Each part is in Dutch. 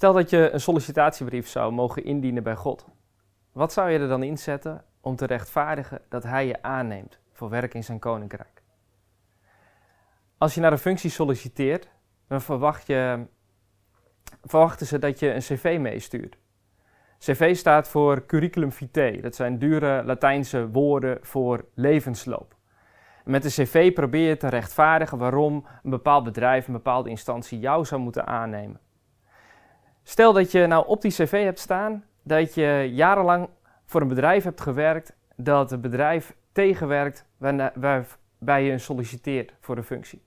Stel dat je een sollicitatiebrief zou mogen indienen bij God. Wat zou je er dan inzetten om te rechtvaardigen dat Hij je aanneemt voor werk in zijn koninkrijk? Als je naar een functie solliciteert, dan verwacht je, verwachten ze dat je een cv meestuurt. CV staat voor curriculum vitae. Dat zijn dure Latijnse woorden voor levensloop. Met de cv probeer je te rechtvaardigen waarom een bepaald bedrijf, een bepaalde instantie jou zou moeten aannemen. Stel dat je nou op die cv hebt staan dat je jarenlang voor een bedrijf hebt gewerkt dat het bedrijf tegenwerkt waarbij je solliciteert voor de functie.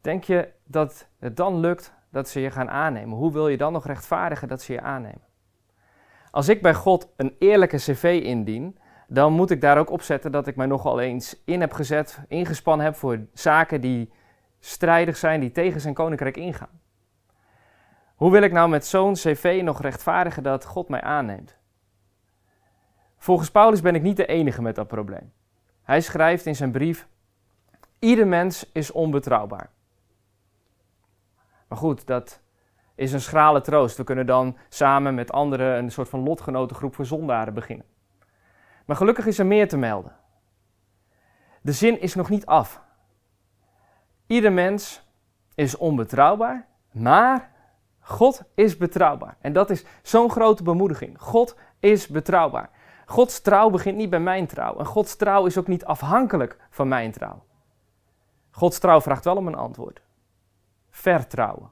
Denk je dat het dan lukt dat ze je gaan aannemen? Hoe wil je dan nog rechtvaardigen dat ze je aannemen? Als ik bij God een eerlijke cv indien, dan moet ik daar ook opzetten dat ik mij nogal eens in heb gezet, ingespannen heb voor zaken die strijdig zijn, die tegen zijn koninkrijk ingaan. Hoe wil ik nou met zo'n cv nog rechtvaardigen dat God mij aanneemt? Volgens Paulus ben ik niet de enige met dat probleem. Hij schrijft in zijn brief: Ieder mens is onbetrouwbaar. Maar goed, dat is een schrale troost. We kunnen dan samen met anderen een soort van lotgenotengroep voor zondaren beginnen. Maar gelukkig is er meer te melden. De zin is nog niet af. Ieder mens is onbetrouwbaar, maar God is betrouwbaar. En dat is zo'n grote bemoediging. God is betrouwbaar. Gods trouw begint niet bij mijn trouw. En Gods trouw is ook niet afhankelijk van mijn trouw. Gods trouw vraagt wel om een antwoord. Vertrouwen.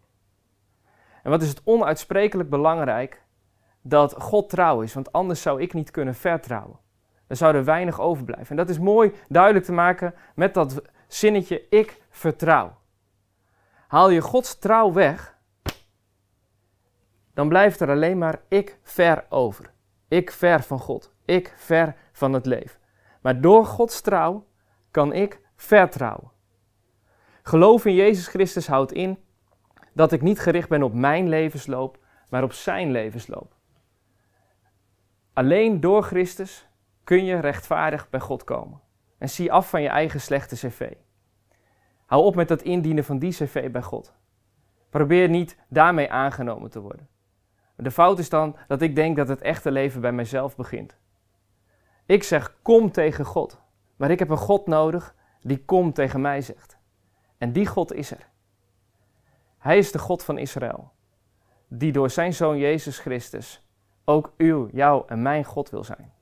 En wat is het onuitsprekelijk belangrijk dat God trouw is, want anders zou ik niet kunnen vertrouwen. Dan zou er weinig overblijven. En dat is mooi duidelijk te maken met dat zinnetje ik vertrouw. Haal je Gods trouw weg, dan blijft er alleen maar ik ver over. Ik ver van God. Ik ver van het leven. Maar door Gods trouw kan ik vertrouwen. Geloof in Jezus Christus houdt in dat ik niet gericht ben op mijn levensloop, maar op zijn levensloop. Alleen door Christus kun je rechtvaardig bij God komen. En zie af van je eigen slechte cv. Hou op met het indienen van die cv bij God. Probeer niet daarmee aangenomen te worden. De fout is dan dat ik denk dat het echte leven bij mijzelf begint. Ik zeg kom tegen God, maar ik heb een God nodig die kom tegen mij zegt. En die God is er. Hij is de God van Israël, die door zijn zoon Jezus Christus ook uw, jou en mijn God wil zijn.